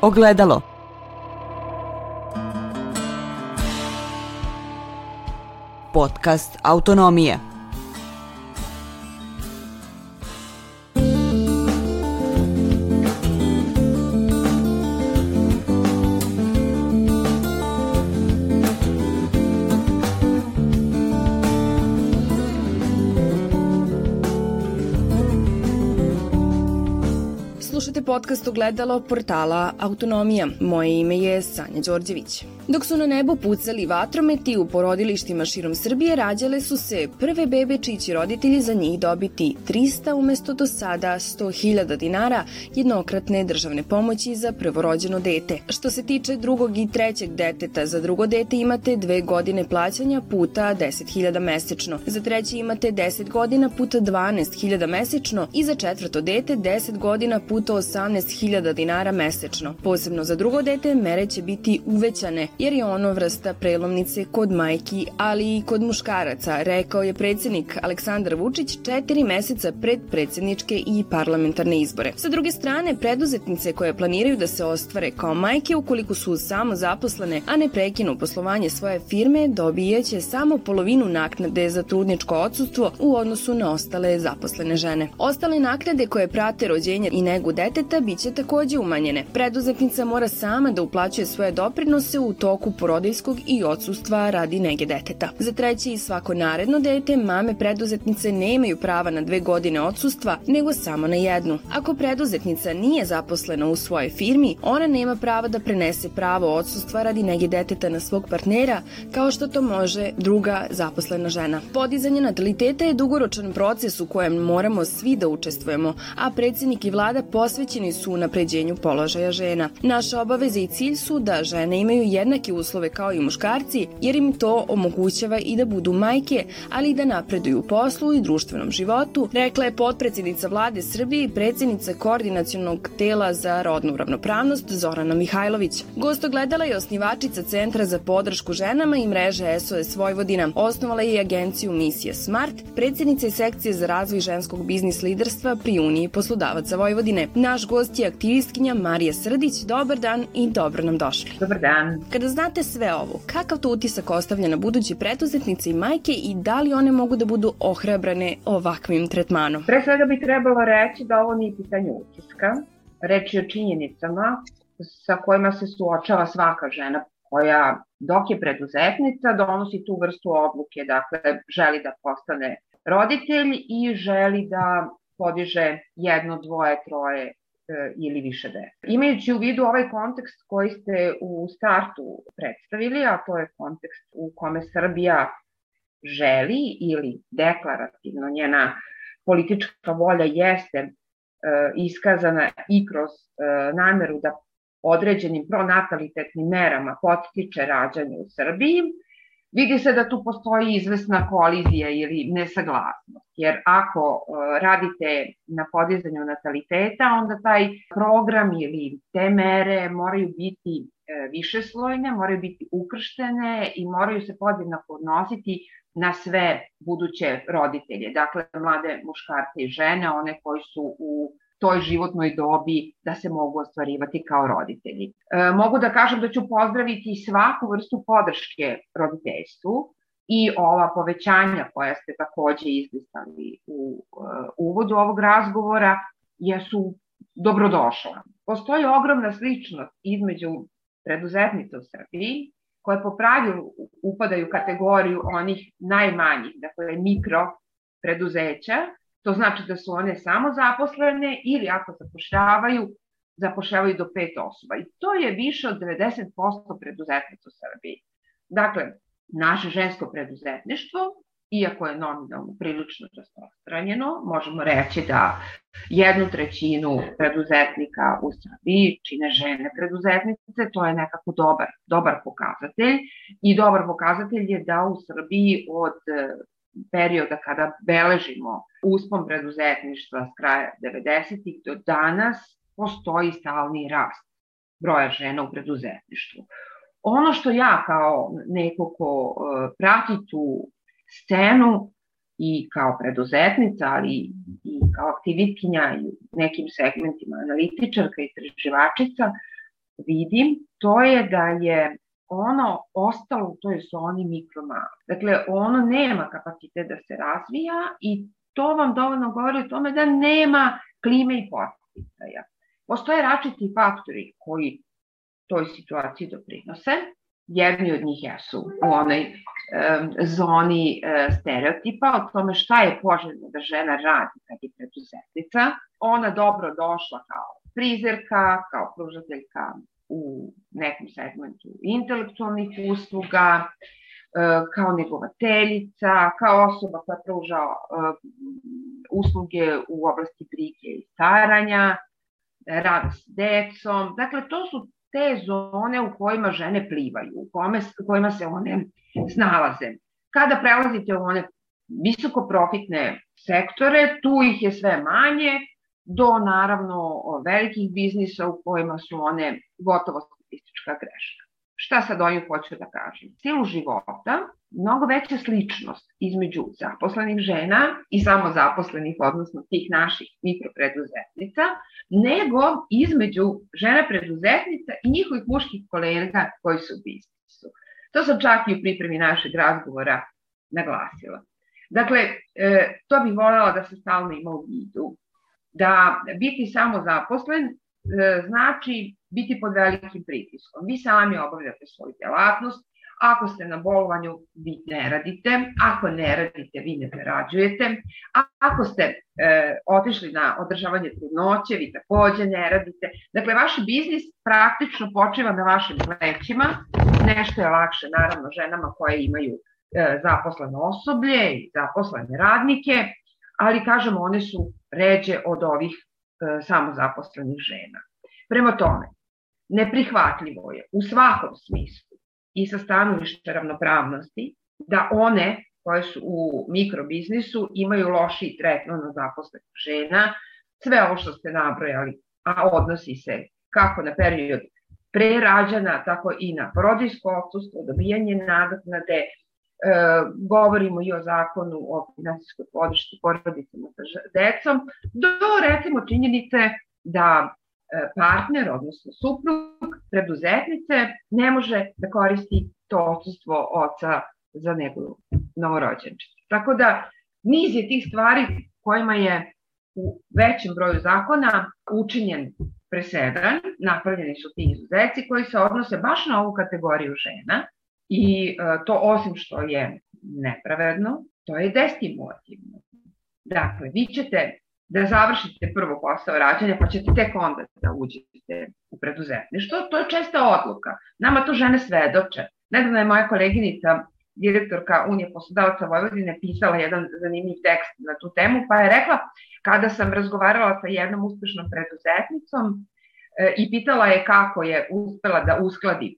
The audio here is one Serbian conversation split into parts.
Ogledalo. Podcast Autonomije. Podcast Ogledalo portala Autonomija. Moje ime je Sanja Đorđević. Dok su na nebo pucali vatrometi u porodilištima širom Srbije, rađale su se prve bebe čiji će roditelji za njih dobiti 300 umesto do sada 100.000 dinara jednokratne državne pomoći za prvorođeno dete. Što se tiče drugog i trećeg deteta, za drugo dete imate dve godine plaćanja puta 10.000 mesečno. Za treće imate 10 godina puta 12.000 mesečno i za četvrto dete 10 godina puta 18.000 dinara mesečno. Posebno za drugo dete mere će biti uvećane jer je ono vrsta prelomnice kod majki, ali i kod muškaraca, rekao je predsednik Aleksandar Vučić četiri meseca pred predsedničke i parlamentarne izbore. Sa druge strane, preduzetnice koje planiraju da se ostvare kao majke ukoliko su samo zaposlene, a ne prekinu poslovanje svoje firme, dobijeće samo polovinu naknade za trudničko odsustvo u odnosu na ostale zaposlene žene. Ostale naknade koje prate rođenje i negu deteta biće takođe umanjene. Preduzetnica mora sama da uplaćuje svoje doprinose u toku porodiljskog i odsustva radi nege deteta. Za treće i svako naredno dete, mame preduzetnice nemaju prava na dve godine odsustva, nego samo na jednu. Ako preduzetnica nije zaposlena u svojoj firmi, ona nema prava da prenese pravo odsustva radi nege deteta na svog partnera, kao što to može druga zaposlena žena. Podizanje nataliteta je dugoročan proces u kojem moramo svi da učestvujemo, a predsednik i vlada posvećeni su napređenju položaja žena. Naša obaveza i cilj su da žene imaju jednake uslove kao i muškarci, jer im to omogućava i da budu majke, ali i da napreduju u poslu i društvenom životu, rekla je potpredsednica vlade Srbije i predsednica koordinacionog tela za rodnu ravnopravnost Zorana Mihajlović. Gosto gledala je osnivačica Centra za podršku ženama i mreže SOS Vojvodina. Osnovala je i agenciju Misija Smart, predsednica je sekcije za razvoj ženskog biznis liderstva pri Uniji poslodavaca Vojvodine. Naš gost je aktivistkinja Marija Srdić. Dobar dan i dobro nam došli. Dobar dan. Kada znate sve ovo, kakav to utisak ostavlja na budući preduzetnice i majke i da li one mogu da budu ohrabrane ovakvim tretmanom? Pre svega bi trebalo reći da ovo nije pitanje utiska. Je o činjenicama sa kojima se suočava svaka žena koja dok je preduzetnica donosi tu vrstu odluke, dakle želi da postane roditelj i želi da podiže jedno, dvoje, troje ili više dece. Imajući u vidu ovaj kontekst koji ste u startu predstavili, a to je kontekst u kome Srbija želi ili deklarativno njena politička volja jeste e, iskazana i kroz e, nameru da određenim pronatalitetnim merama potiče rađanje u Srbiji, vidi se da tu postoji izvesna kolizija ili nesaglasnost. Jer ako e, radite na podizanju nataliteta, onda taj program ili te mere moraju biti e, višeslojne, moraju biti ukrštene i moraju se podjednako odnositi na sve buduće roditelje, dakle mlade muškarce i žene, one koji su u toj životnoj dobi da se mogu ostvarivati kao roditelji. E, mogu da kažem da ću pozdraviti svaku vrstu podrške roditeljstvu i ova povećanja koja ste takođe izlistali u uh, uvodu ovog razgovora jesu dobrodošla. Postoji ogromna sličnost između preduzetnica u Srbiji, koje po pravilu upadaju u kategoriju onih najmanjih, dakle mikro preduzeća, To znači da su one samo zaposlene ili ako zapošljavaju, zapošljavaju do pet osoba. I to je više od 90% preduzetnica u Srbiji. Dakle, naše žensko preduzetništvo, iako je nominalno prilično rasprostranjeno, možemo reći da jednu trećinu preduzetnika u Srbiji čine žene preduzetnice, to je nekako dobar, dobar pokazatelj i dobar pokazatelj je da u Srbiji od perioda kada beležimo uspon preduzetništva s kraja 90-ih do danas postoji stalni rast broja žena u preduzetništvu. Ono što ja kao neko ko e, prati tu scenu i kao preduzetnica, ali i kao aktivitkinja i nekim segmentima analitičarka i istraživačica, vidim, to je da je ono ostalo u toj zoni mikromala. Dakle, ono nema kapacitet da se razvija i to vam dovoljno govori o tome da nema klime i poticaja. Postoje račiti faktori koji toj situaciji doprinose. Jedni od njih jesu u onoj e, zoni e, stereotipa o tome šta je poželjno da žena radi kad je preduzetnica. Ona dobro došla kao frizerka, kao pružateljka u nekom segmentu intelektualnih usluga, e, kao negovateljica, kao osoba koja pruža e, usluge u oblasti brige i staranja, rada s decom. Dakle, to su te zone u kojima žene plivaju, u, kome, u kojima se one snalaze. Kada prelazite u one visoko profitne sektore, tu ih je sve manje, do naravno velikih biznisa u kojima su one gotovo statistička greška. Šta sad ovim hoću da kažem? Stilu života, mnogo veća sličnost između zaposlenih žena i samozaposlenih, odnosno tih naših mikropreduzetnica, nego između žena preduzetnica i njihovih muških kolega koji su u biznisu. To sam čak i u pripremi našeg razgovora naglasila. Dakle, e, to bih voljela da se stalno ima u vidu. Da biti samozaposlen e, znači biti pod velikim pritiskom. Vi sami obavljate svoju delatnost, ako ste na bolovanju, vi ne radite, ako ne radite, vi ne prerađujete, a ako ste e, otišli na održavanje trudnoće, vi takođe ne radite. Dakle, vaš biznis praktično počiva na vašim plećima, nešto je lakše naravno ženama koje imaju e, zaposleno osoblje i zaposlene radnike, ali kažemo one su ređe od ovih e, samozaposlenih žena. Prema tome, neprihvatljivo je u svakom smislu i sa stanovišta ravnopravnosti da one koje su u mikrobiznisu imaju loši tretman na zaposlenih žena, sve ovo što ste nabrojali, a odnosi se kako na period pre rađana, tako i na porodijsko odsustvo, dobijanje nadoknade, govorimo i o zakonu o finansijskoj podršci porodicama sa decom, do recimo činjenice da E, partner, odnosno suprug preduzetnice, ne može da koristi to odsustvo oca za njegovu novorođenčicu. Tako da, niz je tih stvari kojima je u većem broju zakona učinjen presedan, napravljeni su ti izuzeci koji se odnose baš na ovu kategoriju žena i e, to osim što je nepravedno, to je destimulativno. Dakle, vi ćete da završite prvo posao rađanja, pa ćete tek onda da uđete u preduzetništvo. To je česta odluka. Nama to žene svedoče. Nedavno je moja koleginica, direktorka Unije poslodavaca Vojvodine, pisala jedan zanimljiv tekst na tu temu, pa je rekla, kada sam razgovarala sa jednom uspešnom preduzetnicom e, i pitala je kako je uspela da uskladi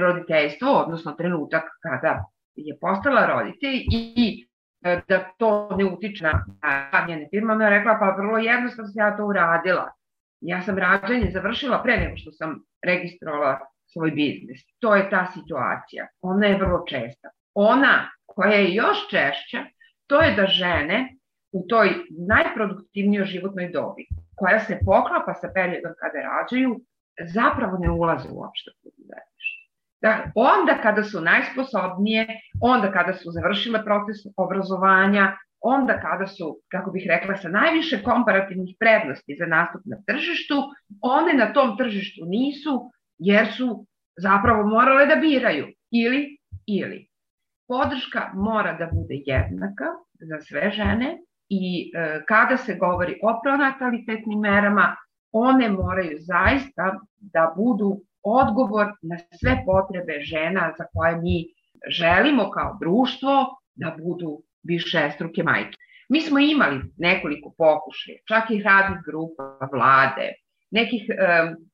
roditeljstvo, odnosno trenutak kada je postala roditelj i E, da to ne utiče na njene firme, ona je rekla pa vrlo jednostavno sam ja to uradila. Ja sam rađanje završila pre nego što sam registrovala svoj biznis. To je ta situacija. Ona je vrlo česta. Ona koja je još češća, to je da žene u toj najproduktivnijoj životnoj dobi, koja se poklapa sa periodom kada rađaju, zapravo ne ulaze uopšte u Da, onda kada su najsposobnije, onda kada su završile proces obrazovanja, onda kada su, kako bih rekla, sa najviše komparativnih prednosti za nastup na tržištu, one na tom tržištu nisu, jer su zapravo morale da biraju ili, ili. Podrška mora da bude jednaka za sve žene i e, kada se govori o pronatalitetnim merama, one moraju zaista da budu odgovor na sve potrebe žena za koje mi želimo kao društvo da budu više struke majke. Mi smo imali nekoliko pokušaja, čak i radnih grupa, vlade, nekih e,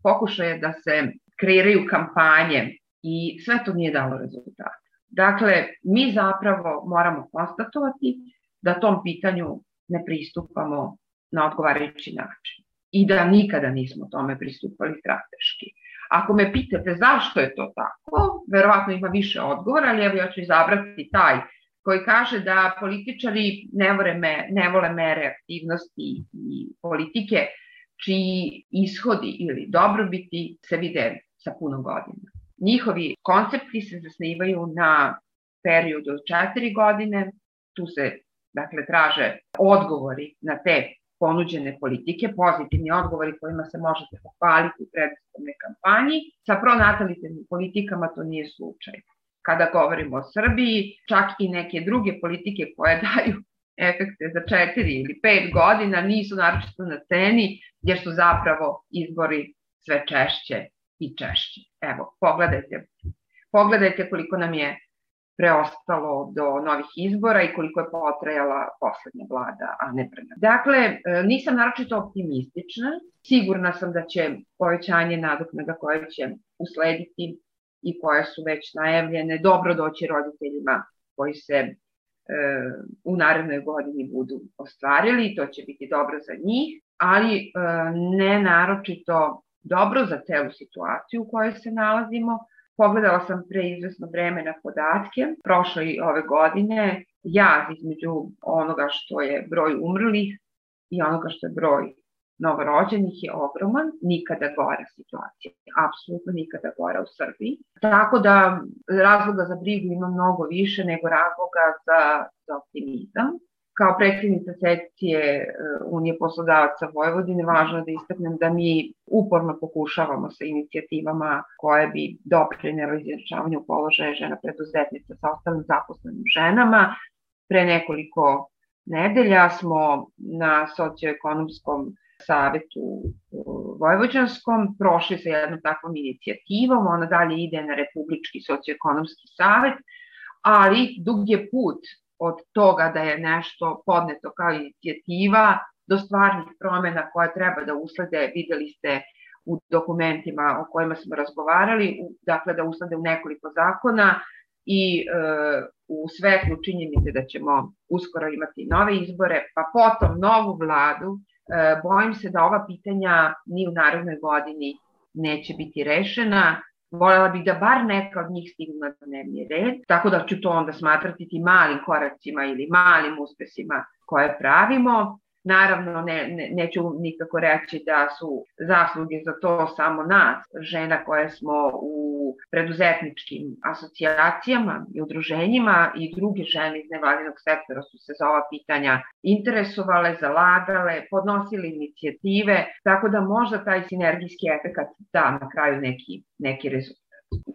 pokušaja da se kreiraju kampanje i sve to nije dalo rezultata. Dakle, mi zapravo moramo konstatovati da tom pitanju ne pristupamo na odgovarajući način i da nikada nismo tome pristupali strateški. Ako me pitate zašto je to tako, verovatno ima više odgovora, ali evo ja ću izabrati taj koji kaže da političari ne vole, me, ne vole mere aktivnosti i politike čiji ishodi ili dobrobiti se vide sa puno godina. Njihovi koncepti se zasnivaju na periodu od četiri godine, tu se dakle traže odgovori na te ponuđene politike, pozitivni odgovori kojima se možete pohvaliti u predstavnoj kampanji. Sa pronatalitetnim politikama to nije slučaj. Kada govorimo o Srbiji, čak i neke druge politike koje daju efekte za četiri ili pet godina nisu naročito na ceni, jer su zapravo izbori sve češće i češće. Evo, pogledajte, pogledajte koliko nam je preostalo do novih izbora i koliko je potrajala poslednja vlada, a ne pre Dakle, e, nisam naročito optimistična. Sigurna sam da će povećanje nadoknada koje će uslediti i koje su već najavljene dobro doći roditeljima koji se e, u narednoj godini budu ostvarili i to će biti dobro za njih, ali e, ne naročito dobro za celu situaciju u kojoj se nalazimo, Pogledala sam pre izvesno vreme na podatke, prošle i ove godine, jaz između onoga što je broj umrlih i onoga što je broj novorođenih je ogroman, nikada gora situacija, apsolutno nikada gora u Srbiji. Tako da razloga za brigu ima mnogo više nego razloga za, za optimizam. Kao predsjednica sekcije e, Unije poslodavaca Vojvodine važno je da istaknem da mi uporno pokušavamo sa inicijativama koje bi doprinjelo izjednačavanju položaja žena preduzetnica sa ostalim zaposlenim ženama. Pre nekoliko nedelja smo na socioekonomskom savetu Vojvođanskom prošli sa jednom takvom inicijativom, ona dalje ide na Republički socioekonomski savet, ali dug je put od toga da je nešto podneto kao inicijativa do stvarnih promena koje treba da uslede, videli ste u dokumentima o kojima smo razgovarali, dakle da uslede u nekoliko zakona i e, u svetlu činjenice da ćemo uskoro imati nove izbore, pa potom novu vladu, e, bojim se da ova pitanja ni u narodnoj godini neće biti rešena Volela bih da bar neka od njih stignu na dnevni red, tako da ću to onda smatrati ti malim koracima ili malim uspesima koje pravimo. Naravno, ne, ne, neću nikako reći da su zasluge za to samo nas, žena koje smo u preduzetničkim asocijacijama i udruženjima i druge žene iz nevladinog sektora su se za ova pitanja interesovale, zalagale, podnosili inicijative, tako da možda taj sinergijski efekat da na kraju neki, neki rezultat.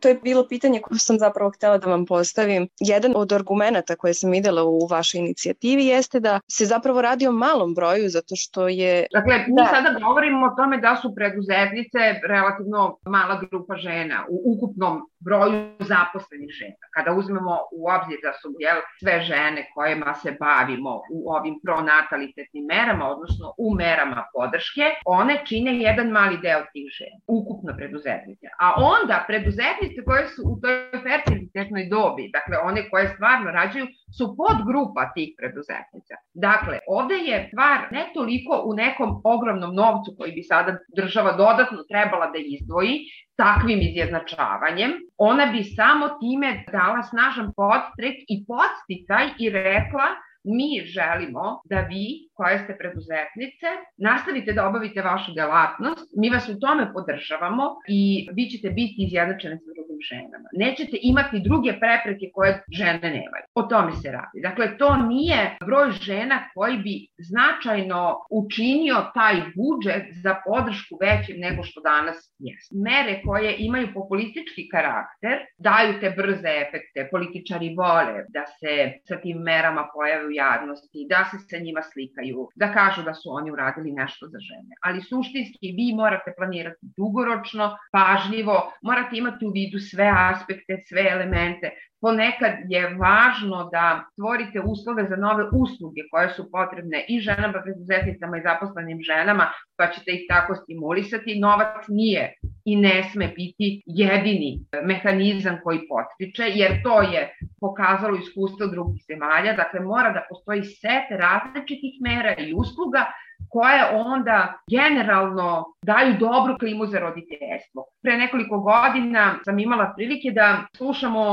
To je bilo pitanje koje sam zapravo htela da vam postavim. Jedan od argumenta koje sam videla u vašoj inicijativi jeste da se zapravo radi o malom broju zato što je... Dakle, mi da. sada govorimo o tome da su preduzetnice relativno mala grupa žena u ukupnom broju zaposlenih žena. Kada uzmemo u obzir da su jel, sve žene kojima se bavimo u ovim pronatalitetnim merama, odnosno u merama podrške, one čine jedan mali deo tih žena, ukupno preduzetnice. A onda preduzetnice koje su u toj fertilitetnoj dobi, dakle one koje stvarno rađaju, su podgrupa tih preduzetnica. Dakle, ovde je stvar ne toliko u nekom ogromnom novcu koji bi sada država dodatno trebala da izdvoji, takvim izjednačavanjem, ona bi samo time dala snažan podstrek i podsticaj i rekla mi želimo da vi, koje ste preduzetnice, nastavite da obavite vašu delatnost, mi vas u tome podržavamo i vi ćete biti izjednačene sa drugim ženama. Nećete imati druge prepreke koje žene nemaju. O tome se radi. Dakle, to nije broj žena koji bi značajno učinio taj budžet za podršku većim nego što danas jeste. Mere koje imaju populistički karakter daju te brze efekte. Političari vole da se sa tim merama pojave u javnosti, da se sa njima slikaju, da kažu da su oni uradili nešto za žene. Ali suštinski vi morate planirati dugoročno, pažljivo, morate imati u vidu sve aspekte, sve elemente. Ponekad je važno da stvorite uslove za nove usluge koje su potrebne i ženama, preduzetnicama i zaposlenim ženama, pa ćete ih tako stimulisati. Novac nije i ne sme biti jedini mehanizam koji potiče, jer to je pokazalo iskustvo drugih zemalja. Dakle, mora da postoji set različitih mera i usluga koje onda generalno daju dobru klimu za roditeljstvo. Pre nekoliko godina sam imala prilike da slušamo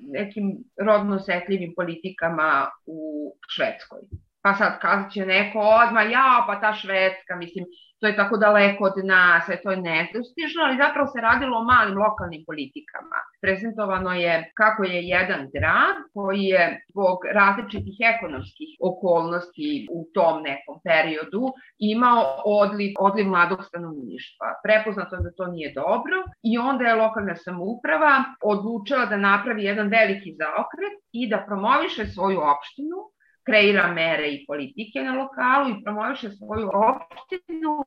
nekim rodno osetljivim politikama u Švedskoj. Pa sad kazat će neko odma, ja, pa ta Švedska, mislim, to je tako daleko od nas, to je nedostižno, ali zapravo se radilo o malim lokalnim politikama. Prezentovano je kako je jedan grad koji je zbog različitih ekonomskih okolnosti u tom nekom periodu imao odliv, odliv mladog stanovništva. Prepoznato da to nije dobro i onda je lokalna samouprava odlučila da napravi jedan veliki zaokret i da promoviše svoju opštinu kreira mere i politike na lokalu i promoviše svoju opštinu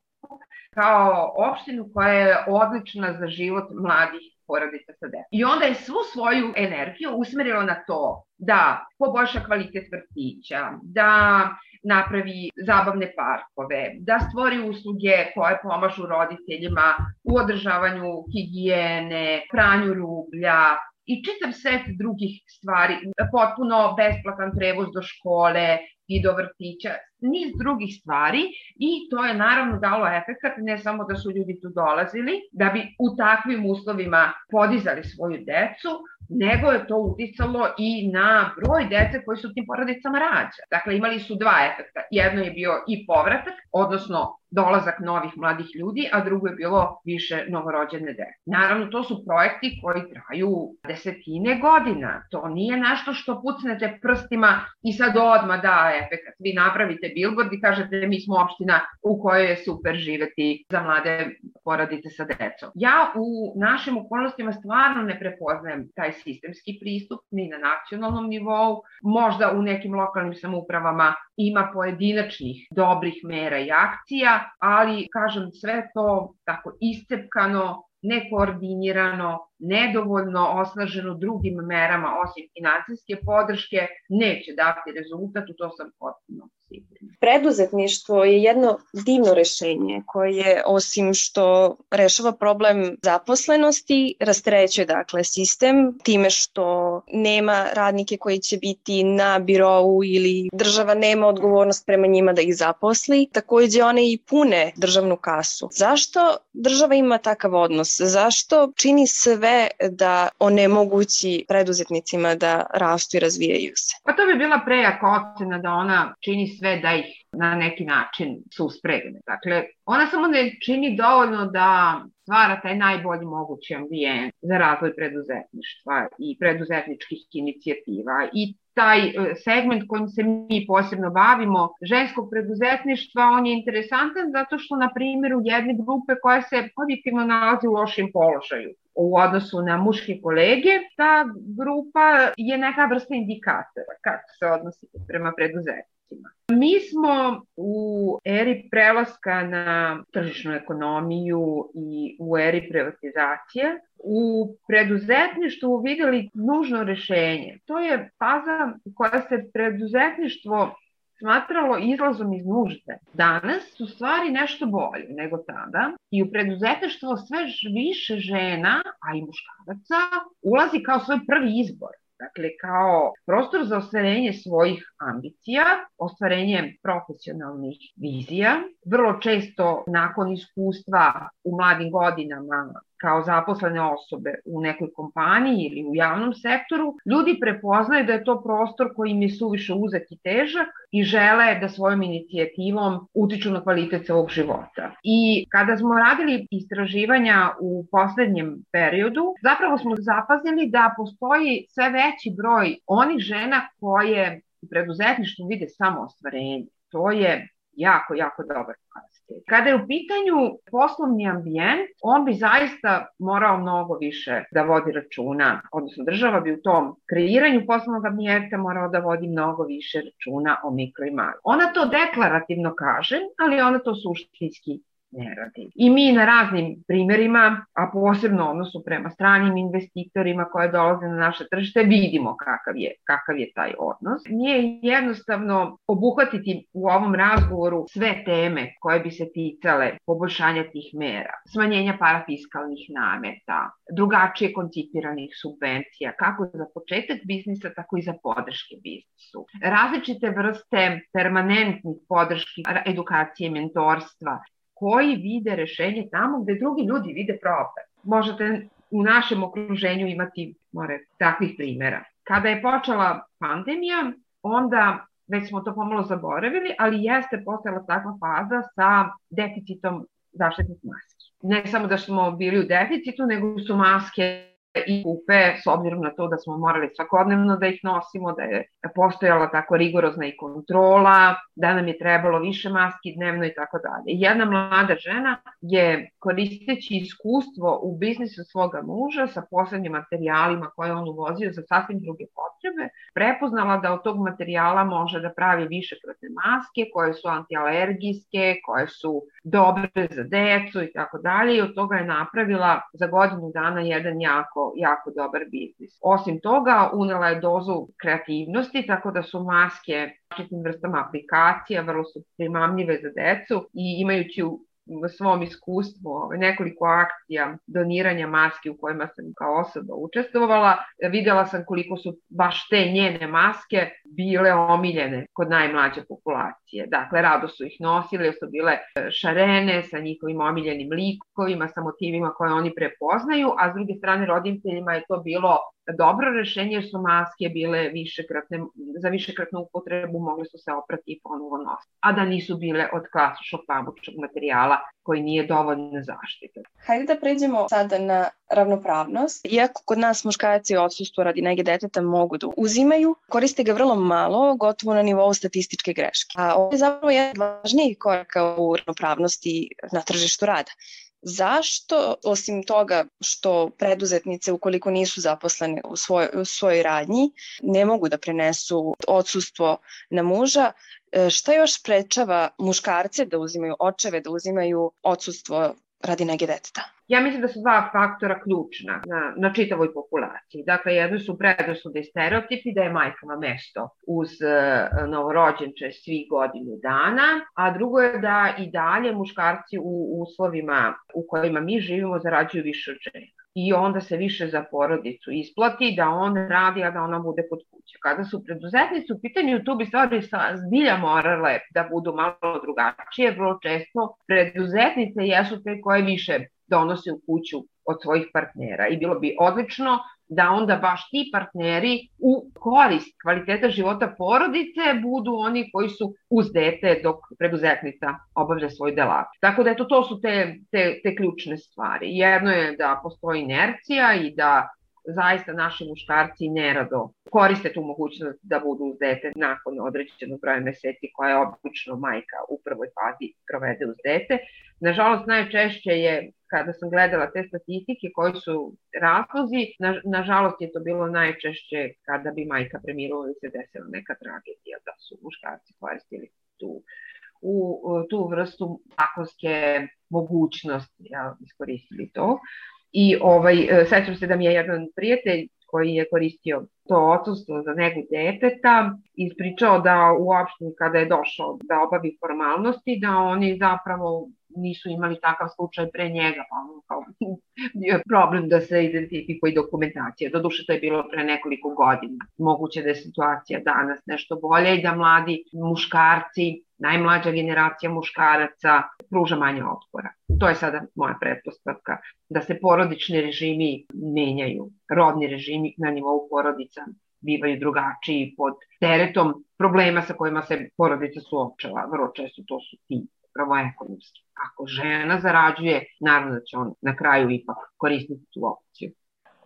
kao opštinu koja je odlična za život mladih porodica sa decom. I onda je svu svoju energiju usmerila na to da poboljša kvalitet vrtića, da napravi zabavne parkove, da stvori usluge koje pomažu roditeljima u održavanju higijene, pranju rublja, i čitav set drugih stvari, potpuno besplatan prevoz do škole i do vrtića, niz drugih stvari i to je naravno dalo efekat, ne samo da su ljudi tu dolazili, da bi u takvim uslovima podizali svoju decu, nego je to uticalo i na broj dece koji su tim porodicama rađa. Dakle, imali su dva efekta. Jedno je bio i povratak, odnosno dolazak novih mladih ljudi, a drugo je bilo više novorođene dece. Naravno, to su projekti koji traju desetine godina. To nije nešto što pucnete prstima i sad odma da efekt. Vi napravite billboard i kažete mi smo opština u kojoj je super živeti za mlade porodice sa decom. Ja u našim okolnostima stvarno ne prepoznajem taj sistemski pristup ni na nacionalnom nivou, možda u nekim lokalnim samoupravama ima pojedinačnih dobrih mera i akcija, ali kažem sve to tako iscepkano, nekoordinirano, nedovoljno osnaženo drugim merama osim financijske podrške neće dati rezultat, u to sam potpuno. Preduzetništvo je jedno divno rešenje koje osim što rešava problem zaposlenosti, rastrećuje dakle sistem time što nema radnike koji će biti na birovu ili država nema odgovornost prema njima da ih zaposli. Takođe one i pune državnu kasu. Zašto država ima takav odnos? Zašto čini sve da onemogući preduzetnicima da rastu i razvijaju se? Pa to bi bila prejaka ocena da ona čini sve da ih na neki način suspregne. Dakle, ona samo ne čini dovoljno da stvara taj najbolji mogući ambijent za razvoj preduzetništva i preduzetničkih inicijativa i taj e, segment kojim se mi posebno bavimo, ženskog preduzetništva, on je interesantan zato što, na primjer, u jedne grupe koja se objektivno nalazi u lošim položaju u odnosu na muške kolege, ta grupa je neka vrsta indikatora kako se odnosite prema preduzetništvu podacima. Mi smo u eri prelaska na tržišnu ekonomiju i u eri privatizacije u preduzetništvu videli nužno rešenje. To je faza koja se preduzetništvo smatralo izlazom iz nužde. Danas su stvari nešto bolje nego tada i u preduzetništvo sve više žena, a i muškaraca, ulazi kao svoj prvi izbor. Dakle, kao prostor za ostvarenje svojih ambicija, ostvarenje profesionalnih vizija, vrlo često nakon iskustva u mladim godinama kao zaposlene osobe u nekoj kompaniji ili u javnom sektoru, ljudi prepoznaju da je to prostor koji im je suviše uzet i težak i žele da svojom inicijativom utiču na kvalitet svog života. I kada smo radili istraživanja u poslednjem periodu, zapravo smo zapazili da postoji sve veći broj onih žena koje u preduzetništvu vide samo ostvarenje. To je jako, jako dobar pokazatelj. Kada je u pitanju poslovni ambijent, on bi zaista morao mnogo više da vodi računa, odnosno država bi u tom kreiranju poslovnog ambijenta morao da vodi mnogo više računa o mikro i malo. Ona to deklarativno kaže, ali ona to suštinski ne radi. I mi na raznim primerima, a posebno odnosu prema stranim investitorima koje dolaze na naše tržište, vidimo kakav je, kakav je taj odnos. Nije jednostavno obuhvatiti u ovom razgovoru sve teme koje bi se ticale poboljšanja tih mera, smanjenja parafiskalnih nameta, drugačije koncipiranih subvencija, kako za početak biznisa, tako i za podrške biznisu. Različite vrste permanentnih podrški, edukacije, mentorstva, koji vide rešenje tamo gde drugi ljudi vide problem. Možete u našem okruženju imati more takvih primera. Kada je počela pandemija, onda već smo to pomalo zaboravili, ali jeste postala takva faza sa deficitom zaštitnih maski. Ne samo da smo bili u deficitu, nego su maske i kupe, s obzirom na to da smo morali svakodnevno da ih nosimo, da je postojala tako rigorozna i kontrola, da nam je trebalo više maski dnevno i tako dalje. Jedna mlada žena je koristeći iskustvo u biznisu svoga muža sa posebnim materijalima koje on uvozio za sasvim druge potrebe, prepoznala da od tog materijala može da pravi višekratne maske koje su antialergijske, koje su dobre za decu i tako dalje i od toga je napravila za godinu dana jedan jako, jako dobar biznis. Osim toga, unela je dozu kreativnosti, tako da su maske različitim vrstama aplikacija, vrlo su primamljive za decu i imajući svom iskustvu ovaj, nekoliko akcija doniranja maski u kojima sam kao osoba učestvovala, videla sam koliko su baš te njene maske bile omiljene kod najmlađe populacije. Dakle, rado su ih nosile, su bile e, šarene sa njihovim omiljenim likovima, sa motivima koje oni prepoznaju, a s druge strane roditeljima je to bilo dobro rešenje jer su maske bile višekratne, za višekratnu upotrebu mogle su se oprati i ponovo nositi, a da nisu bile od klasičnog pamučnog materijala koji nije dovoljno zaštite. Hajde da pređemo sada na ravnopravnost. Iako kod nas muškarci odsustvo radi nege deteta mogu da uzimaju, koriste ga vrlo malo, gotovo na nivou statističke greške. A ovo je zapravo jedan važniji koraka u ravnopravnosti na tržištu rada. Zašto, osim toga što preduzetnice, ukoliko nisu zaposlene u, svoj, u svojoj radnji, ne mogu da prenesu odsustvo na muža, e, šta još sprečava muškarce da uzimaju, očeve da uzimaju odsustvo radi nege deteta? Ja mislim da su dva faktora ključna na, na čitavoj populaciji. Dakle, jedno su predrasude i stereotipi da je majkama mesto uz uh, novorođenče svih godinu dana, a drugo je da i dalje muškarci u uslovima u kojima mi živimo zarađuju više od žena i onda se više za porodicu isplati da on radi, a da ona bude kod kuće. Kada su preduzetnici u pitanju, tu bi stvari zbilja morale da budu malo drugačije. Vrlo često preduzetnice jesu te koje više donose u kuću od svojih partnera i bilo bi odlično da onda baš ti partneri u korist kvaliteta života porodice budu oni koji su uz dete dok preduzetnica obavlja svoj delat. Tako da eto, to su te, te, te ključne stvari. Jedno je da postoji inercija i da zaista naši muškarci nerado koriste tu mogućnost da budu uz dete nakon određenog broja meseci koja je obično majka u prvoj fazi provede uz dete. Nažalost, najčešće je kada sam gledala te statistike koji su razlozi, na, nažalost je to bilo najčešće kada bi majka premirala ili se desila neka tragedija da su muškarci koristili tu u, tu vrstu zakonske mogućnosti, ja, iskoristili to. I ovaj, e, sećam se da mi je jedan prijatelj koji je koristio to odsustvo za negu deteta, ispričao da u opštini kada je došao da obavi formalnosti, da oni zapravo nisu imali takav slučaj pre njega, pa ono kao bio je problem da se identifikuje dokumentacija. Doduše to je bilo pre nekoliko godina. Moguće da je situacija danas nešto bolja i da mladi muškarci, najmlađa generacija muškaraca pruža manje otpora. To je sada moja pretpostavka, da se porodični režimi menjaju, rodni režimi na nivou porodica bivaju drugačiji pod teretom problema sa kojima se porodica suočava. Vrlo često to su ti upravo ekonomski. Ako žena zarađuje, naravno da će on na kraju ipak koristiti tu opciju.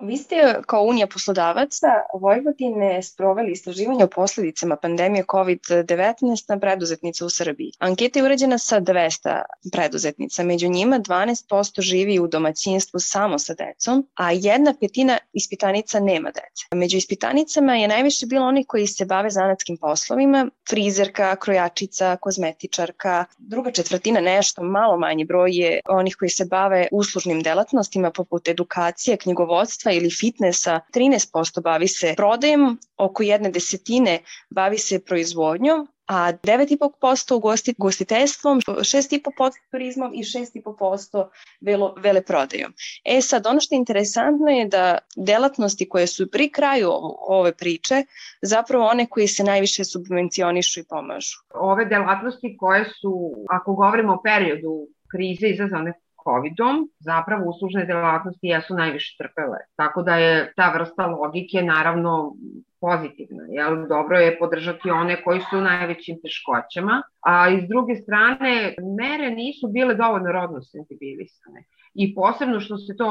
Vi ste kao Unija poslodavaca Vojvodine sproveli istraživanje o posledicama pandemije COVID-19 na preduzetnice u Srbiji. Anketa je urađena sa 200 preduzetnica, među njima 12% živi u domaćinstvu samo sa decom, a jedna petina ispitanica nema dece. Među ispitanicama je najviše bilo oni koji se bave zanatskim poslovima, frizerka, krojačica, kozmetičarka, druga četvrtina nešto, malo manji broj je onih koji se bave uslužnim delatnostima poput edukacije, knjigovodstva zdravstva ili fitnessa 13% bavi se prodajem, oko jedne desetine bavi se proizvodnjom, a 9,5% ugosti, ugostiteljstvom, 6,5% turizmom i 6,5% velo, veleprodajom. E sad, ono što je interesantno je da delatnosti koje su pri kraju ove priče, zapravo one koje se najviše subvencionišu i pomažu. Ove delatnosti koje su, ako govorimo o periodu krize izazvane COVID-om, zapravo uslužne delatnosti jesu najviše trpele. Tako da je ta vrsta logike naravno pozitivna. Jel? Dobro je podržati one koji su u najvećim teškoćama, a iz druge strane mere nisu bile dovoljno rodno sensibilisane i posebno što se to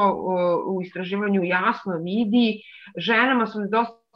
u istraživanju jasno vidi, ženama su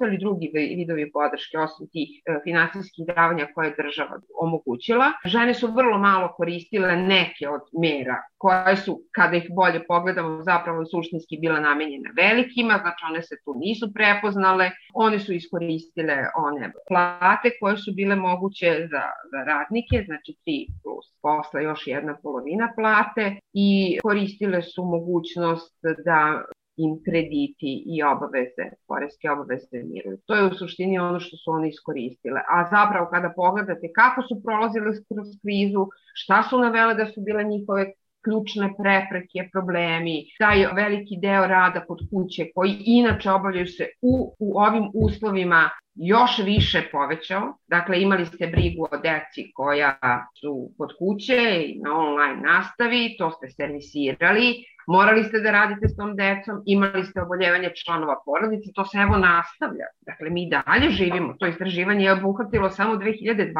nedostali drugi vidovi podrške osim tih e, finansijskih davanja koje je država omogućila. Žene su vrlo malo koristile neke od mera koje su, kada ih bolje pogledamo, zapravo suštinski bila namenjena velikima, znači one se tu nisu prepoznale, one su iskoristile one plate koje su bile moguće za, za radnike, znači 3 plus posla još jedna polovina plate i koristile su mogućnost da im krediti i obaveze, poreske obaveze miruju. To je u suštini ono što su one iskoristile. A zapravo kada pogledate kako su prolazile kroz krizu, šta su navele da su bile njihove ključne prepreke, problemi, taj veliki deo rada kod kuće koji inače obavljaju se u, u ovim uslovima još više povećao. Dakle, imali ste brigu o deci koja su kod kuće i na online nastavi, to ste servisirali, morali ste da radite s tom decom, imali ste oboljevanje članova porodice, to se evo nastavlja. Dakle, mi dalje živimo, to istraživanje je obuhvatilo samo 2020.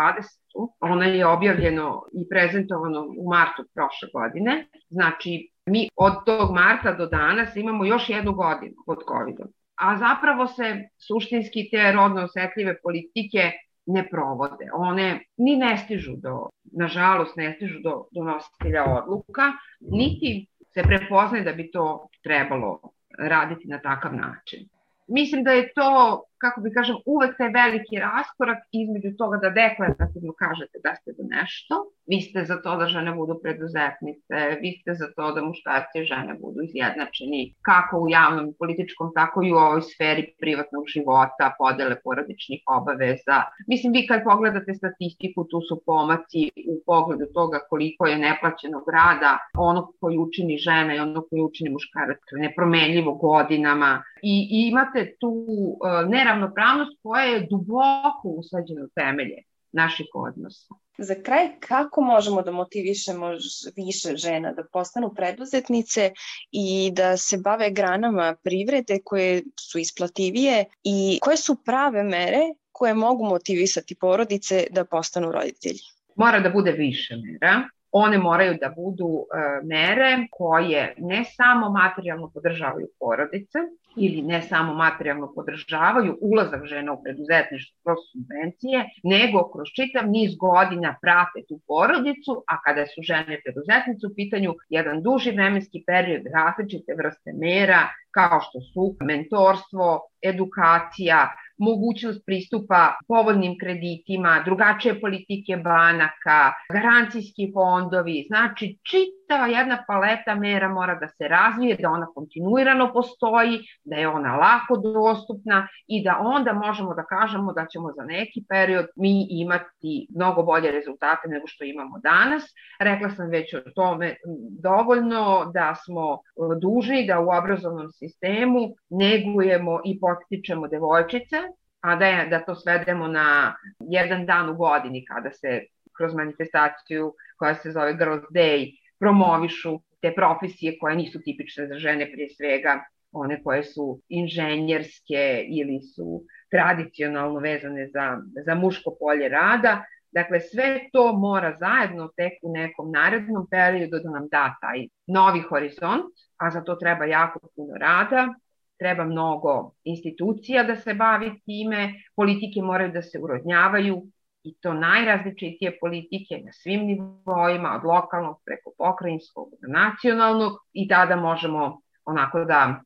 Ono je objavljeno i prezentovano u martu prošle godine. Znači, mi od tog marta do danas imamo još jednu godinu pod COVID-om a zapravo se suštinski te rodno osetljive politike ne provode. One ni ne stižu do, nažalost, ne stižu do, do nositelja odluka, niti se prepoznaje da bi to trebalo raditi na takav način. Mislim da je to kako bi kažem, uvek taj veliki raskorak između toga da deklarativno kažete da ste za nešto, vi ste za to da žene budu preduzetnice, vi ste za to da muškarci i žene budu izjednačeni kako u javnom i političkom, tako i u ovoj sferi privatnog života, podele porodičnih obaveza. Mislim, vi kad pogledate statistiku, tu su pomaci u pogledu toga koliko je neplaćenog rada, ono koji učini žena i ono koji učini muškarac, nepromenljivo godinama. I, i imate tu uh, neravnopravnost koja je duboko usađena u temelje naših odnosa. Za kraj, kako možemo da motivišemo više žena da postanu preduzetnice i da se bave granama privrede koje su isplativije i koje su prave mere koje mogu motivisati porodice da postanu roditelji? Mora da bude više mera one moraju da budu e, mere koje ne samo materijalno podržavaju porodice ili ne samo materijalno podržavaju ulazak žena u preduzetništvo kroz subvencije, nego kroz čitav niz godina prate tu porodicu, a kada su žene preduzetnice u pitanju jedan duži vremenski period različite vrste mera kao što su mentorstvo, edukacija, mogućnost pristupa povoljnim kreditima, drugačije politike banaka, garancijski fondovi, znači čitava jedna paleta mera mora da se razvije, da ona kontinuirano postoji, da je ona lako dostupna i da onda možemo da kažemo da ćemo za neki period mi imati mnogo bolje rezultate nego što imamo danas. Rekla sam već o tome dovoljno da smo dužni da u obrazovnom sistemu negujemo i potičemo devojčice, a da, je, da to svedemo na jedan dan u godini kada se kroz manifestaciju koja se zove Girls Day promovišu te profesije koje nisu tipične za žene prije svega one koje su inženjerske ili su tradicionalno vezane za, za muško polje rada. Dakle, sve to mora zajedno tek u nekom narednom periodu da nam da taj novi horizont, a za to treba jako puno rada, treba mnogo institucija da se bavi time, politike moraju da se urodnjavaju i to najrazličitije politike na svim nivoima, od lokalnog preko pokrajinskog do nacionalnog i tada možemo onako da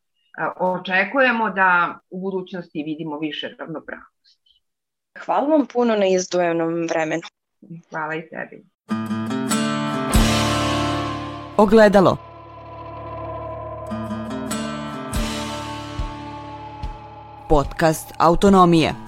očekujemo da u budućnosti vidimo više ravnopravnosti. Hvala vam puno na izdvojenom vremenu. Hvala i tebi. Ogledalo podcast Autonomije.